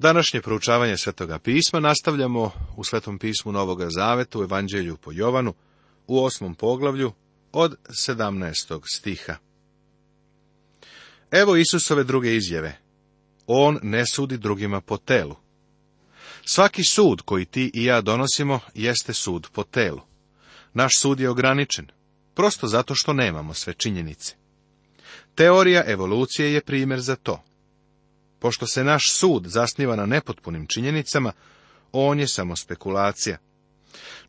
Današnje proučavanje Svetoga pisma nastavljamo u Svetom pismu Novoga Zaveta u Evanđelju po Jovanu u osmom poglavlju od 17. stiha. Evo Isusove druge izjave. On ne sudi drugima po telu. Svaki sud koji ti i ja donosimo jeste sud po telu. Naš sud je ograničen, prosto zato što nemamo sve činjenice. Teorija evolucije je primjer za to. Pošto se naš sud zasniva na nepotpunim činjenicama, on je samo spekulacija.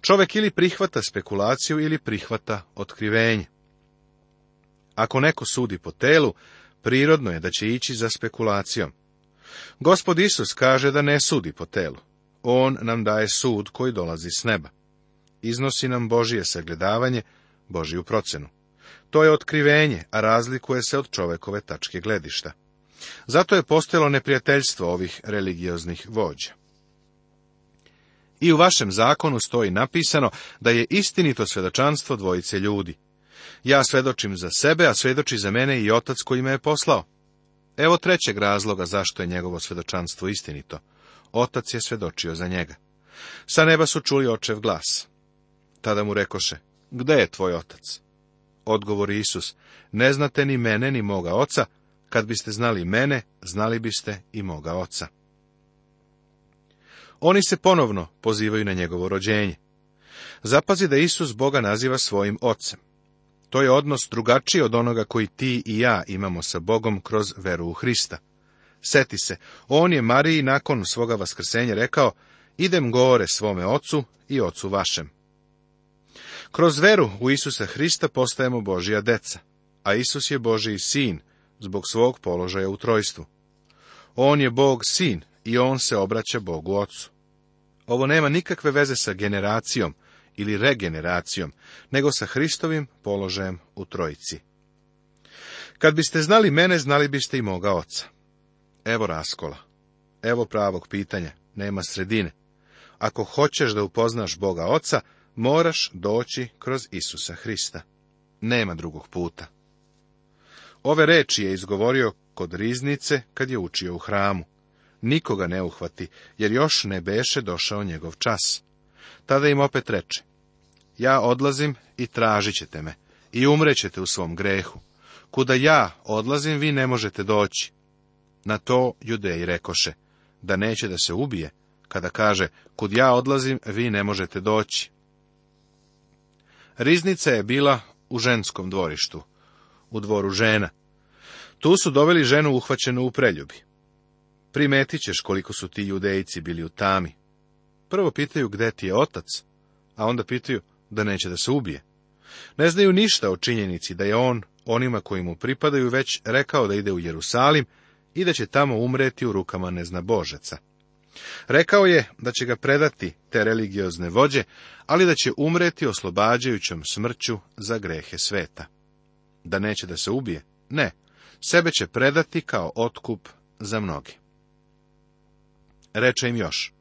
Čovek ili prihvata spekulaciju ili prihvata otkrivenje. Ako neko sudi po telu, prirodno je da će ići za spekulacijom. Gospod Isus kaže da ne sudi po telu. On nam daje sud koji dolazi s neba. Iznosi nam Božije sagledavanje, Božiju procenu. To je otkrivenje, a razlikuje se od čovekove tačke gledišta. Zato je postojalo neprijateljstvo ovih religioznih vođa. I u vašem zakonu stoji napisano da je istinito svedočanstvo dvojice ljudi. Ja svedočim za sebe, a svedoči za mene i otac koji me je poslao. Evo trećeg razloga zašto je njegovo svedočanstvo istinito. Otac je svedočio za njega. Sa neba su čuli očev glas. Tada mu rekoše, gde je tvoj otac? Odgovori Isus, ne znate ni mene, ni moga oca, kad biste znali mene, znali biste i moga oca. Oni se ponovno pozivaju na njegovo rođenje. Zapazi da Isus Boga naziva svojim ocem. To je odnos drugačiji od onoga koji ti i ja imamo sa Bogom kroz veru u Hrista. Seti se, on je Mariji nakon svoga vaskrsenja rekao, idem gore svome ocu i ocu vašem. Kroz veru u Isusa Hrista postajemo Božija deca, a Isus je Božiji sin, zbog svog položaja u trojstvu. On je Bog sin i on se obraća Bogu ocu. Ovo nema nikakve veze sa generacijom ili regeneracijom, nego sa Hristovim položajem u trojici. Kad biste znali mene, znali biste i moga oca. Evo raskola. Evo pravog pitanja. Nema sredine. Ako hoćeš da upoznaš Boga oca, moraš doći kroz Isusa Hrista. Nema drugog puta. Ove reči je izgovorio kod riznice kad je učio u hramu. Nikoga ne uhvati, jer još ne beše došao njegov čas. Tada im opet reče, ja odlazim i tražit ćete me, i umrećete u svom grehu. Kuda ja odlazim, vi ne možete doći. Na to judeji rekoše, da neće da se ubije, kada kaže, kud ja odlazim, vi ne možete doći. Riznica je bila u ženskom dvorištu, u dvoru žena. Tu su doveli ženu uhvaćenu u preljubi. Primetit ćeš koliko su ti judejci bili u tami. Prvo pitaju gde ti je otac, a onda pitaju da neće da se ubije. Ne znaju ništa o činjenici da je on, onima koji mu pripadaju, već rekao da ide u Jerusalim i da će tamo umreti u rukama nezna božaca. Rekao je da će ga predati te religiozne vođe, ali da će umreti oslobađajućom smrću za grehe sveta da neće da se ubije? Ne, sebe će predati kao otkup za mnogi. Reče im još,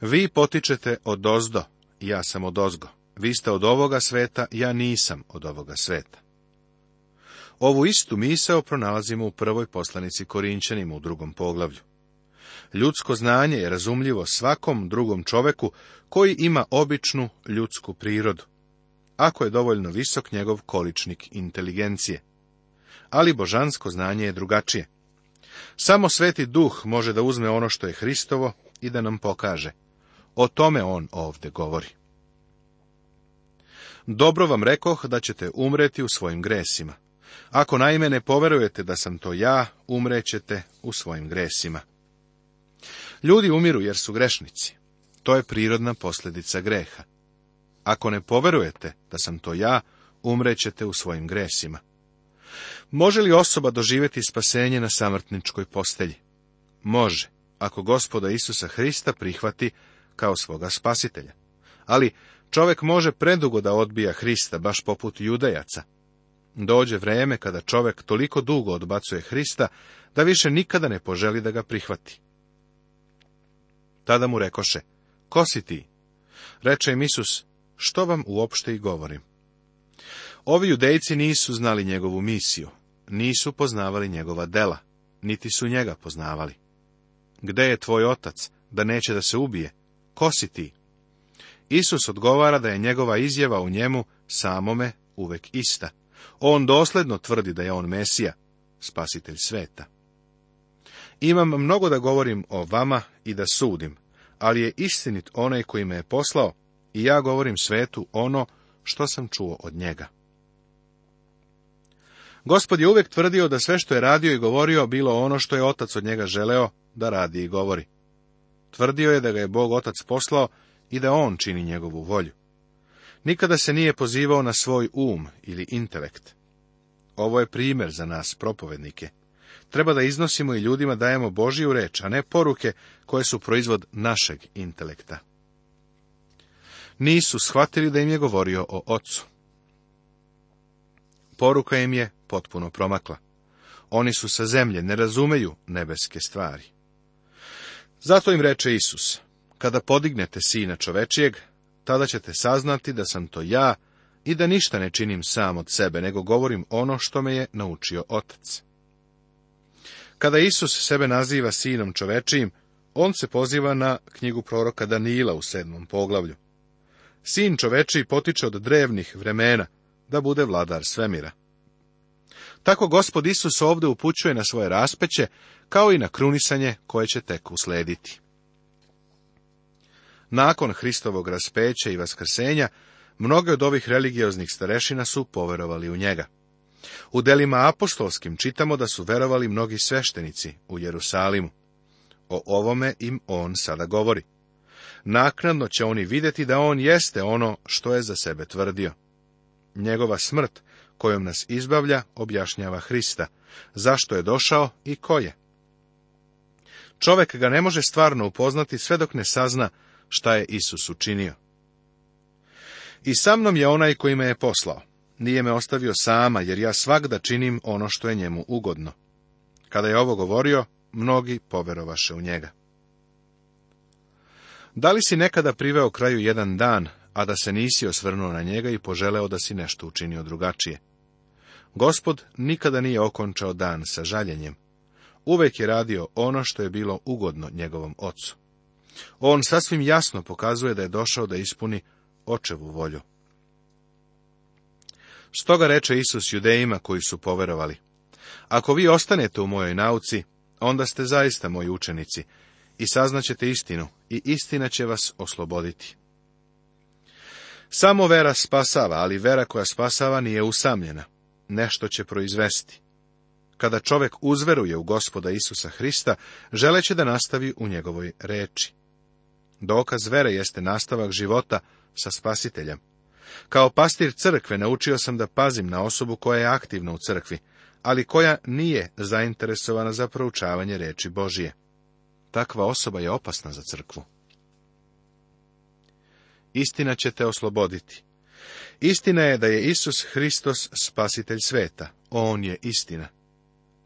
vi potičete od ozdo, ja sam od ozgo. Vi ste od ovoga sveta, ja nisam od ovoga sveta. Ovu istu misao pronalazimo u prvoj poslanici Korinčanima u drugom poglavlju. Ljudsko znanje je razumljivo svakom drugom čoveku koji ima običnu ljudsku prirodu ako je dovoljno visok njegov količnik inteligencije. Ali božansko znanje je drugačije. Samo sveti duh može da uzme ono što je Hristovo i da nam pokaže. O tome on ovde govori. Dobro vam rekoh da ćete umreti u svojim gresima. Ako naime ne poverujete da sam to ja, umrećete u svojim gresima. Ljudi umiru jer su grešnici. To je prirodna posljedica greha. Ako ne poverujete da sam to ja, umrećete u svojim gresima. Može li osoba doživjeti spasenje na samrtničkoj postelji? Može, ako gospoda Isusa Hrista prihvati kao svoga spasitelja. Ali čovek može predugo da odbija Hrista, baš poput judajaca. Dođe vrijeme kada čovek toliko dugo odbacuje Hrista, da više nikada ne poželi da ga prihvati. Tada mu rekoše, ko si ti? Reče im Isus, što vam uopšte i govorim. Ovi judejci nisu znali njegovu misiju, nisu poznavali njegova dela, niti su njega poznavali. Gde je tvoj otac, da neće da se ubije? Ko si ti? Isus odgovara da je njegova izjava u njemu samome uvek ista. On dosledno tvrdi da je on Mesija, spasitelj sveta. Imam mnogo da govorim o vama i da sudim, ali je istinit onaj koji me je poslao, i ja govorim svetu ono što sam čuo od njega. Gospod je uvijek tvrdio da sve što je radio i govorio bilo ono što je otac od njega želeo da radi i govori. Tvrdio je da ga je Bog otac poslao i da on čini njegovu volju. Nikada se nije pozivao na svoj um ili intelekt. Ovo je primjer za nas, propovednike. Treba da iznosimo i ljudima dajemo Božiju reč, a ne poruke koje su proizvod našeg intelekta nisu shvatili da im je govorio o ocu. Poruka im je potpuno promakla. Oni su sa zemlje, ne razumeju nebeske stvari. Zato im reče Isus, kada podignete sina čovečijeg, tada ćete saznati da sam to ja i da ništa ne činim sam od sebe, nego govorim ono što me je naučio otac. Kada Isus sebe naziva sinom čovečijim, on se poziva na knjigu proroka Danila u sedmom poglavlju sin čoveči potiče od drevnih vremena, da bude vladar svemira. Tako gospod Isus ovdje upućuje na svoje raspeće, kao i na krunisanje koje će tek uslediti. Nakon Hristovog raspeća i vaskrsenja, mnoge od ovih religioznih starešina su poverovali u njega. U delima apostolskim čitamo da su verovali mnogi sveštenici u Jerusalimu. O ovome im on sada govori naknadno će oni vidjeti da on jeste ono što je za sebe tvrdio. Njegova smrt, kojom nas izbavlja, objašnjava Hrista, zašto je došao i ko je. Čovek ga ne može stvarno upoznati sve dok ne sazna šta je Isus učinio. I sa mnom je onaj koji me je poslao. Nije me ostavio sama, jer ja svakda činim ono što je njemu ugodno. Kada je ovo govorio, mnogi poverovaše u njega. Da li si nekada priveo kraju jedan dan, a da se nisi osvrnuo na njega i poželeo da si nešto učinio drugačije? Gospod nikada nije okončao dan sa žaljenjem. Uvek je radio ono što je bilo ugodno njegovom ocu. On sasvim jasno pokazuje da je došao da ispuni očevu volju. Stoga reče Isus judejima koji su poverovali. Ako vi ostanete u mojoj nauci, onda ste zaista moji učenici, i saznaćete istinu, i istina će vas osloboditi. Samo vera spasava, ali vera koja spasava nije usamljena. Nešto će proizvesti. Kada čovjek uzveruje u gospoda Isusa Hrista, želeće da nastavi u njegovoj reči. Dokaz vere jeste nastavak života sa spasiteljem. Kao pastir crkve naučio sam da pazim na osobu koja je aktivna u crkvi, ali koja nije zainteresovana za proučavanje reči Božije. Takva osoba je opasna za crkvu. Istina će te osloboditi. Istina je da je Isus Hristos spasitelj sveta. On je istina.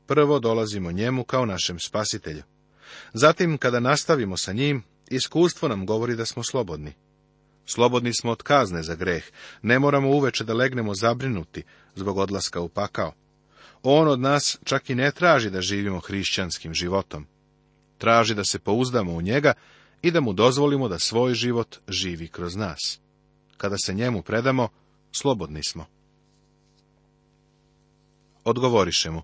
Prvo dolazimo njemu kao našem spasitelju. Zatim, kada nastavimo sa njim, iskustvo nam govori da smo slobodni. Slobodni smo od kazne za greh, ne moramo uveče da legnemo zabrinuti zbog odlaska u pakao. On od nas čak i ne traži da živimo hrišćanskim životom traži da se pouzdamo u njega i da mu dozvolimo da svoj život živi kroz nas. Kada se njemu predamo, slobodni smo. Odgovoriše mu.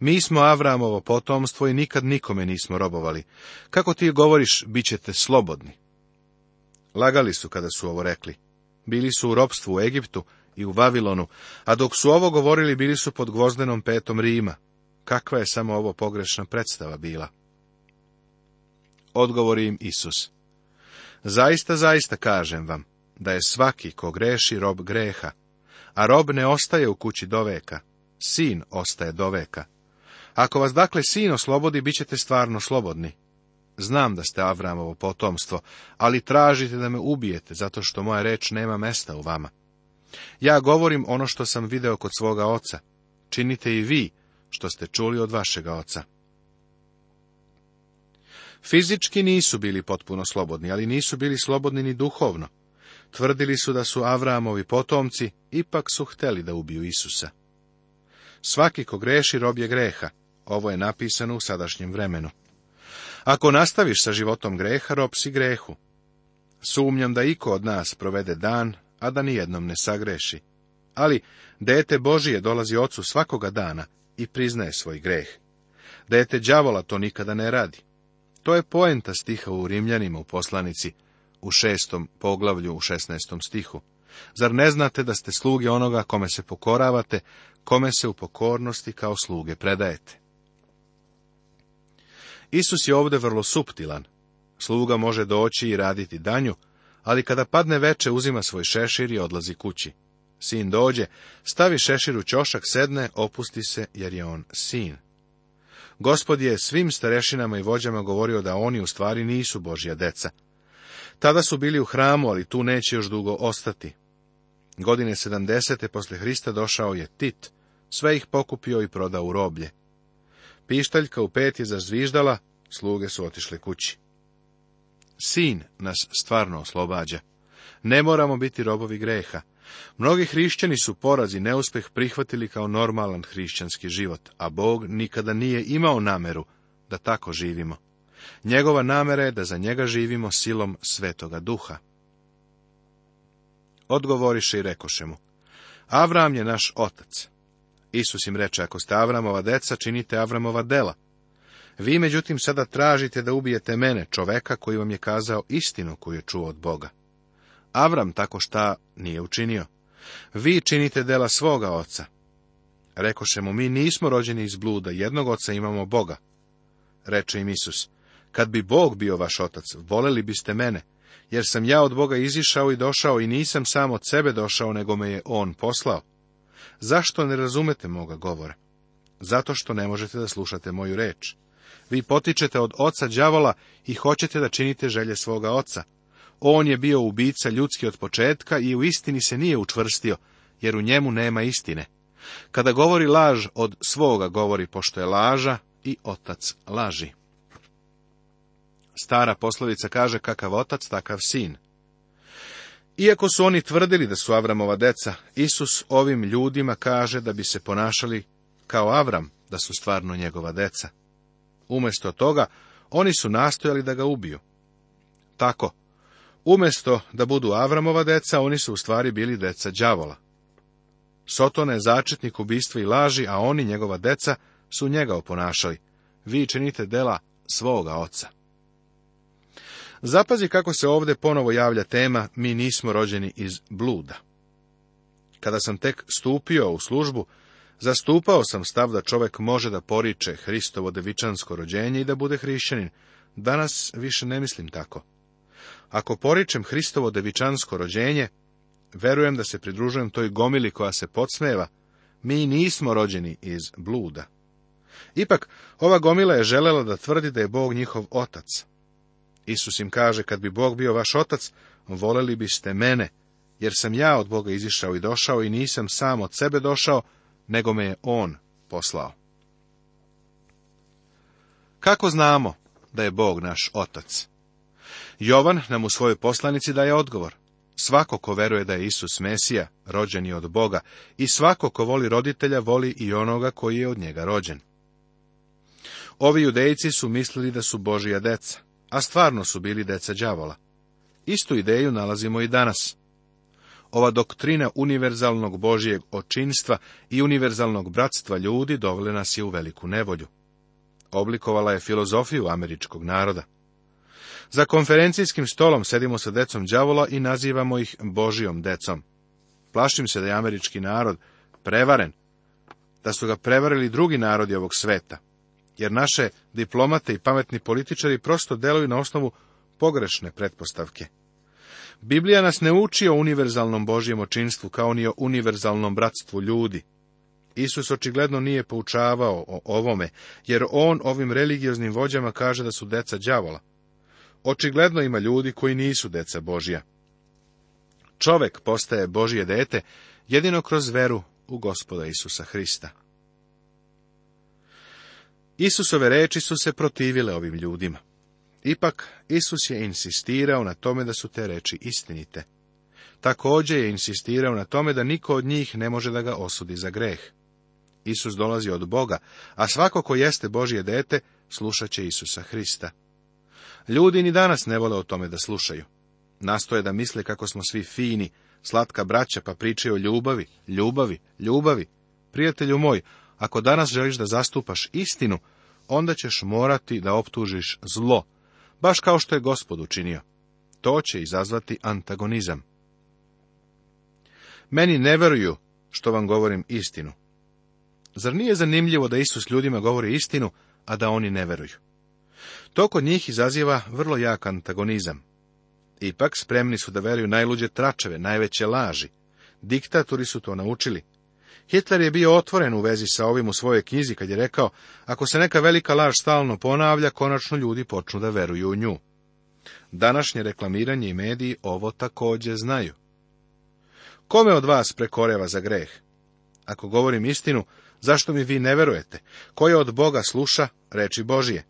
Mi smo Avramovo potomstvo i nikad nikome nismo robovali. Kako ti govoriš, bit ćete slobodni. Lagali su kada su ovo rekli. Bili su u ropstvu u Egiptu i u Vavilonu, a dok su ovo govorili bili su pod gvozdenom petom Rima. Kakva je samo ovo pogrešna predstava bila? Odgovori im Isus. Zaista, zaista kažem vam, da je svaki ko greši rob greha, a rob ne ostaje u kući do veka, sin ostaje do veka. Ako vas dakle sin oslobodi, bit ćete stvarno slobodni. Znam da ste Avramovo potomstvo, ali tražite da me ubijete, zato što moja reč nema mesta u vama. Ja govorim ono što sam video kod svoga oca. Činite i vi što ste čuli od vašega oca. Fizički nisu bili potpuno slobodni, ali nisu bili slobodni ni duhovno. Tvrdili su da su Avramovi potomci, ipak su hteli da ubiju Isusa. Svaki ko greši rob je greha, ovo je napisano u sadašnjem vremenu. Ako nastaviš sa životom greha, rob si grehu. Sumnjam da iko od nas provede dan, a da nijednom ne sagreši. Ali dete Božije dolazi ocu svakoga dana i priznaje svoj greh. Dete đavola to nikada ne radi. To je poenta stiha u Rimljanima u poslanici, u šestom poglavlju, u šestnestom stihu. Zar ne znate da ste sluge onoga kome se pokoravate, kome se u pokornosti kao sluge predajete? Isus je ovdje vrlo suptilan. Sluga može doći i raditi danju, ali kada padne veče uzima svoj šešir i odlazi kući. Sin dođe, stavi šešir u ćošak, sedne, opusti se jer je on sin. Gospod je svim starešinama i vođama govorio da oni u stvari nisu Božja deca. Tada su bili u hramu, ali tu neće još dugo ostati. Godine 70. posle Hrista došao je Tit, sve ih pokupio i prodao u roblje. Pištaljka u pet je zazviždala, sluge su otišle kući. Sin nas stvarno oslobađa. Ne moramo biti robovi greha. Mnogi hrišćani su poraz i neuspeh prihvatili kao normalan hrišćanski život, a Bog nikada nije imao nameru da tako živimo. Njegova namera je da za njega živimo silom svetoga duha. Odgovoriše i rekoše mu, Avram je naš otac. Isus im reče, ako ste Avramova deca, činite Avramova dela. Vi, međutim, sada tražite da ubijete mene, čoveka koji vam je kazao istinu koju je čuo od Boga. Avram tako šta nije učinio. Vi činite dela svoga oca. Rekoše mu, mi nismo rođeni iz bluda, jednog oca imamo Boga. Reče im Isus, kad bi Bog bio vaš otac, voleli biste mene, jer sam ja od Boga izišao i došao i nisam sam od sebe došao, nego me je On poslao. Zašto ne razumete moga govora? Zato što ne možete da slušate moju reč. Vi potičete od oca đavola i hoćete da činite želje svoga oca. On je bio ubica ljudski od početka i u istini se nije učvrstio, jer u njemu nema istine. Kada govori laž, od svoga govori, pošto je laža i otac laži. Stara poslovica kaže kakav otac, takav sin. Iako su oni tvrdili da su Avramova deca, Isus ovim ljudima kaže da bi se ponašali kao Avram, da su stvarno njegova deca. Umjesto toga, oni su nastojali da ga ubiju. Tako, Umesto da budu Avramova deca, oni su u stvari bili deca đavola. Sotone je začetnik ubistva i laži, a oni, njegova deca, su njega oponašali. Vi činite dela svoga oca. Zapazi kako se ovdje ponovo javlja tema mi nismo rođeni iz bluda. Kada sam tek stupio u službu, zastupao sam stav da čovek može da poriče Hristovo devičansko rođenje i da bude hrišćanin. Danas više ne mislim tako. Ako poričem Hristovo devičansko rođenje, verujem da se pridružujem toj gomili koja se podsmeva, mi nismo rođeni iz bluda. Ipak, ova gomila je želela da tvrdi da je Bog njihov otac. Isus im kaže, kad bi Bog bio vaš otac, voleli biste mene, jer sam ja od Boga izišao i došao i nisam sam od sebe došao, nego me je On poslao. Kako znamo da je Bog naš otac? Jovan nam u svojoj poslanici daje odgovor. Svako ko veruje da je Isus Mesija, rođen je od Boga, i svako ko voli roditelja, voli i onoga koji je od njega rođen. Ovi judejci su mislili da su Božija deca, a stvarno su bili deca đavola. Istu ideju nalazimo i danas. Ova doktrina univerzalnog Božijeg očinstva i univerzalnog bratstva ljudi dovela nas je u veliku nevolju. Oblikovala je filozofiju američkog naroda. Za konferencijskim stolom sedimo sa decom đavola i nazivamo ih Božijom decom. Plašim se da je američki narod prevaren, da su ga prevarili drugi narodi ovog sveta, jer naše diplomate i pametni političari prosto deluju na osnovu pogrešne pretpostavke. Biblija nas ne uči o univerzalnom Božijem očinstvu kao ni o univerzalnom bratstvu ljudi. Isus očigledno nije poučavao o ovome, jer on ovim religioznim vođama kaže da su deca đavola. Očigledno ima ljudi koji nisu deca Božja. Čovek postaje Božje dete jedino kroz veru u gospoda Isusa Hrista. Isusove reči su se protivile ovim ljudima. Ipak, Isus je insistirao na tome da su te reči istinite. Također je insistirao na tome da niko od njih ne može da ga osudi za greh. Isus dolazi od Boga, a svako ko jeste Božje dete, slušat će Isusa Hrista. Ljudi ni danas ne vole o tome da slušaju. Nastoje da misle kako smo svi fini, slatka braća, pa pričaju o ljubavi, ljubavi, ljubavi. Prijatelju moj, ako danas želiš da zastupaš istinu, onda ćeš morati da optužiš zlo, baš kao što je gospod učinio. To će izazvati antagonizam. Meni ne veruju što vam govorim istinu. Zar nije zanimljivo da Isus ljudima govori istinu, a da oni ne veruju? To kod njih izaziva vrlo jak antagonizam. Ipak spremni su da veruju najluđe tračeve, najveće laži. Diktatori su to naučili. Hitler je bio otvoren u vezi sa ovim u svojoj knjizi kad je rekao, ako se neka velika laž stalno ponavlja, konačno ljudi počnu da veruju u nju. Današnje reklamiranje i mediji ovo također znaju. Kome od vas prekoreva za greh? Ako govorim istinu, zašto mi vi ne verujete? Koje od Boga sluša reči Božije?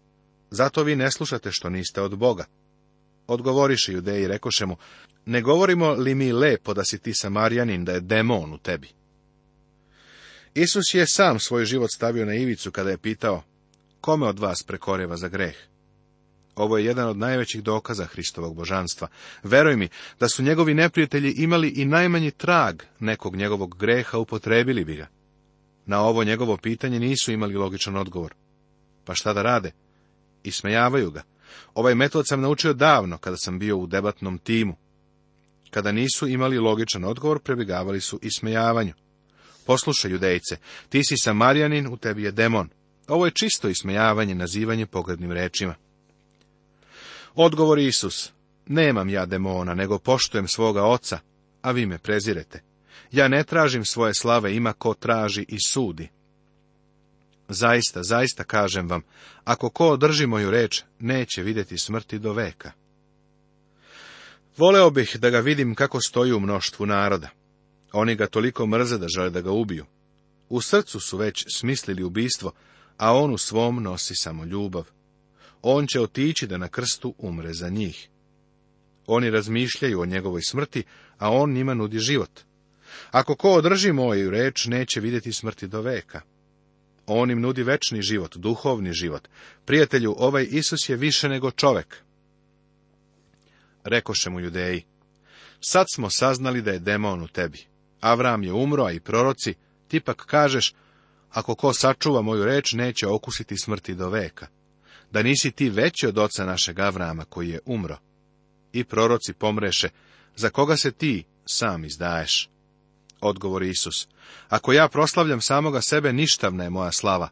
Zato vi ne slušate što niste od Boga. Odgovoriše judeji i rekoše mu, ne govorimo li mi lepo da si ti samarjanin, da je demon u tebi? Isus je sam svoj život stavio na ivicu kada je pitao, kome od vas prekoreva za greh? Ovo je jedan od najvećih dokaza Hristovog božanstva. Veruj mi, da su njegovi neprijatelji imali i najmanji trag nekog njegovog greha, upotrebili bi ga. Na ovo njegovo pitanje nisu imali logičan odgovor. Pa šta da rade? Ismejavaju ga. Ovaj metod sam naučio davno, kada sam bio u debatnom timu. Kada nisu imali logičan odgovor, prebjegavali su ismejavanju. Poslušaj, judejce, ti si samarijanin, u tebi je demon. Ovo je čisto ismejavanje, nazivanje pogrednim rečima. Odgovor Isus, nemam ja demona, nego poštujem svoga oca, a vi me prezirete. Ja ne tražim svoje slave, ima ko traži i sudi. Zaista, zaista kažem vam, ako ko održi moju reč, neće vidjeti smrti do veka. Voleo bih da ga vidim kako stoji u mnoštvu naroda. Oni ga toliko mrze da žele da ga ubiju. U srcu su već smislili ubistvo, a on u svom nosi samo ljubav. On će otići da na krstu umre za njih. Oni razmišljaju o njegovoj smrti, a on njima nudi život. Ako ko održi moju reč, neće vidjeti smrti do veka. On im nudi večni život, duhovni život. Prijatelju, ovaj Isus je više nego čovek. Rekoše mu judeji, sad smo saznali da je demon u tebi. Avram je umro, a i proroci, ti pak kažeš, ako ko sačuva moju reč, neće okusiti smrti do veka. Da nisi ti veći od oca našeg Avrama, koji je umro. I proroci pomreše, za koga se ti sam izdaješ? odgovori Isus. Ako ja proslavljam samoga sebe, ništavna je moja slava.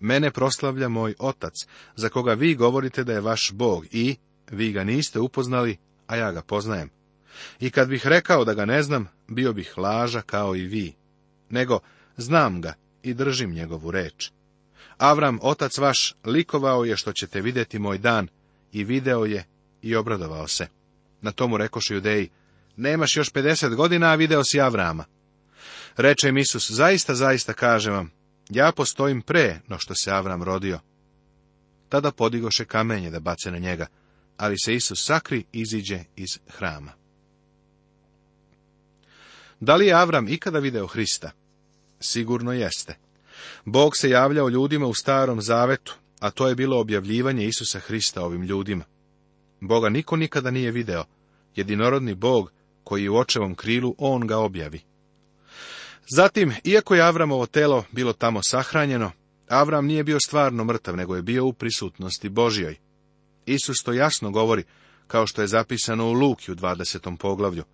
Mene proslavlja moj otac, za koga vi govorite da je vaš Bog i vi ga niste upoznali, a ja ga poznajem. I kad bih rekao da ga ne znam, bio bih laža kao i vi. Nego, znam ga i držim njegovu reč. Avram, otac vaš, likovao je što ćete vidjeti moj dan, i video je i obradovao se. Na tomu rekoše judeji, nemaš još 50 godina, a video si Avrama. Reče im Isus, zaista, zaista kaže vam, ja postojim pre no što se Avram rodio. Tada podigoše kamenje da bace na njega, ali se Isus sakri iziđe iz hrama. Da li je Avram ikada video Hrista? Sigurno jeste. Bog se javljao ljudima u starom zavetu, a to je bilo objavljivanje Isusa Hrista ovim ljudima. Boga niko nikada nije video, jedinorodni Bog koji u očevom krilu, on ga objavi. Zatim, iako je Avramovo telo bilo tamo sahranjeno, Avram nije bio stvarno mrtav, nego je bio u prisutnosti Božjoj. Isus to jasno govori, kao što je zapisano u Luki u 20. poglavlju.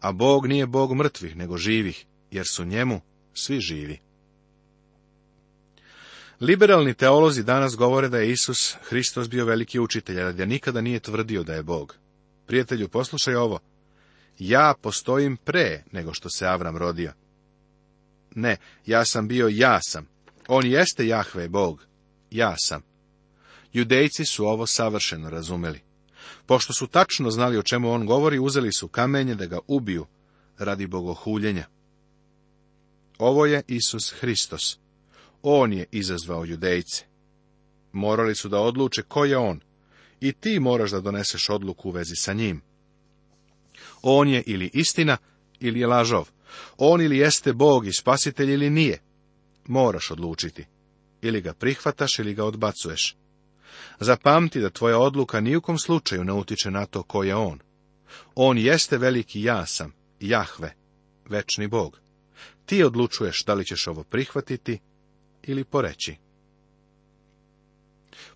A Bog nije Bog mrtvih, nego živih, jer su njemu svi živi. Liberalni teolozi danas govore da je Isus Hristos bio veliki učitelj, ali da nikada nije tvrdio da je Bog. Prijatelju, poslušaj ovo. Ja postojim pre nego što se Avram rodio. Ne, ja sam bio ja sam. On jeste Jahve Bog. Ja sam. Judejci su ovo savršeno razumeli. Pošto su tačno znali o čemu on govori, uzeli su kamenje da ga ubiju radi bogohuljenja. Ovo je Isus Hristos. On je izazvao judejce. Morali su da odluče ko je on. I ti moraš da doneseš odluku u vezi sa njim. On je ili istina, ili je lažov. On ili jeste Bog i spasitelj ili nije. Moraš odlučiti. Ili ga prihvataš ili ga odbacuješ. Zapamti da tvoja odluka ni slučaju ne utiče na to ko je on. On jeste veliki ja sam, Jahve, večni Bog. Ti odlučuješ da li ćeš ovo prihvatiti ili poreći.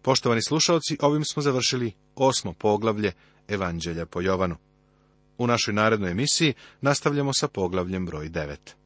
Poštovani slušalci, ovim smo završili osmo poglavlje Evanđelja po Jovanu. U našoj narednoj emisiji nastavljamo sa poglavljem broj 9.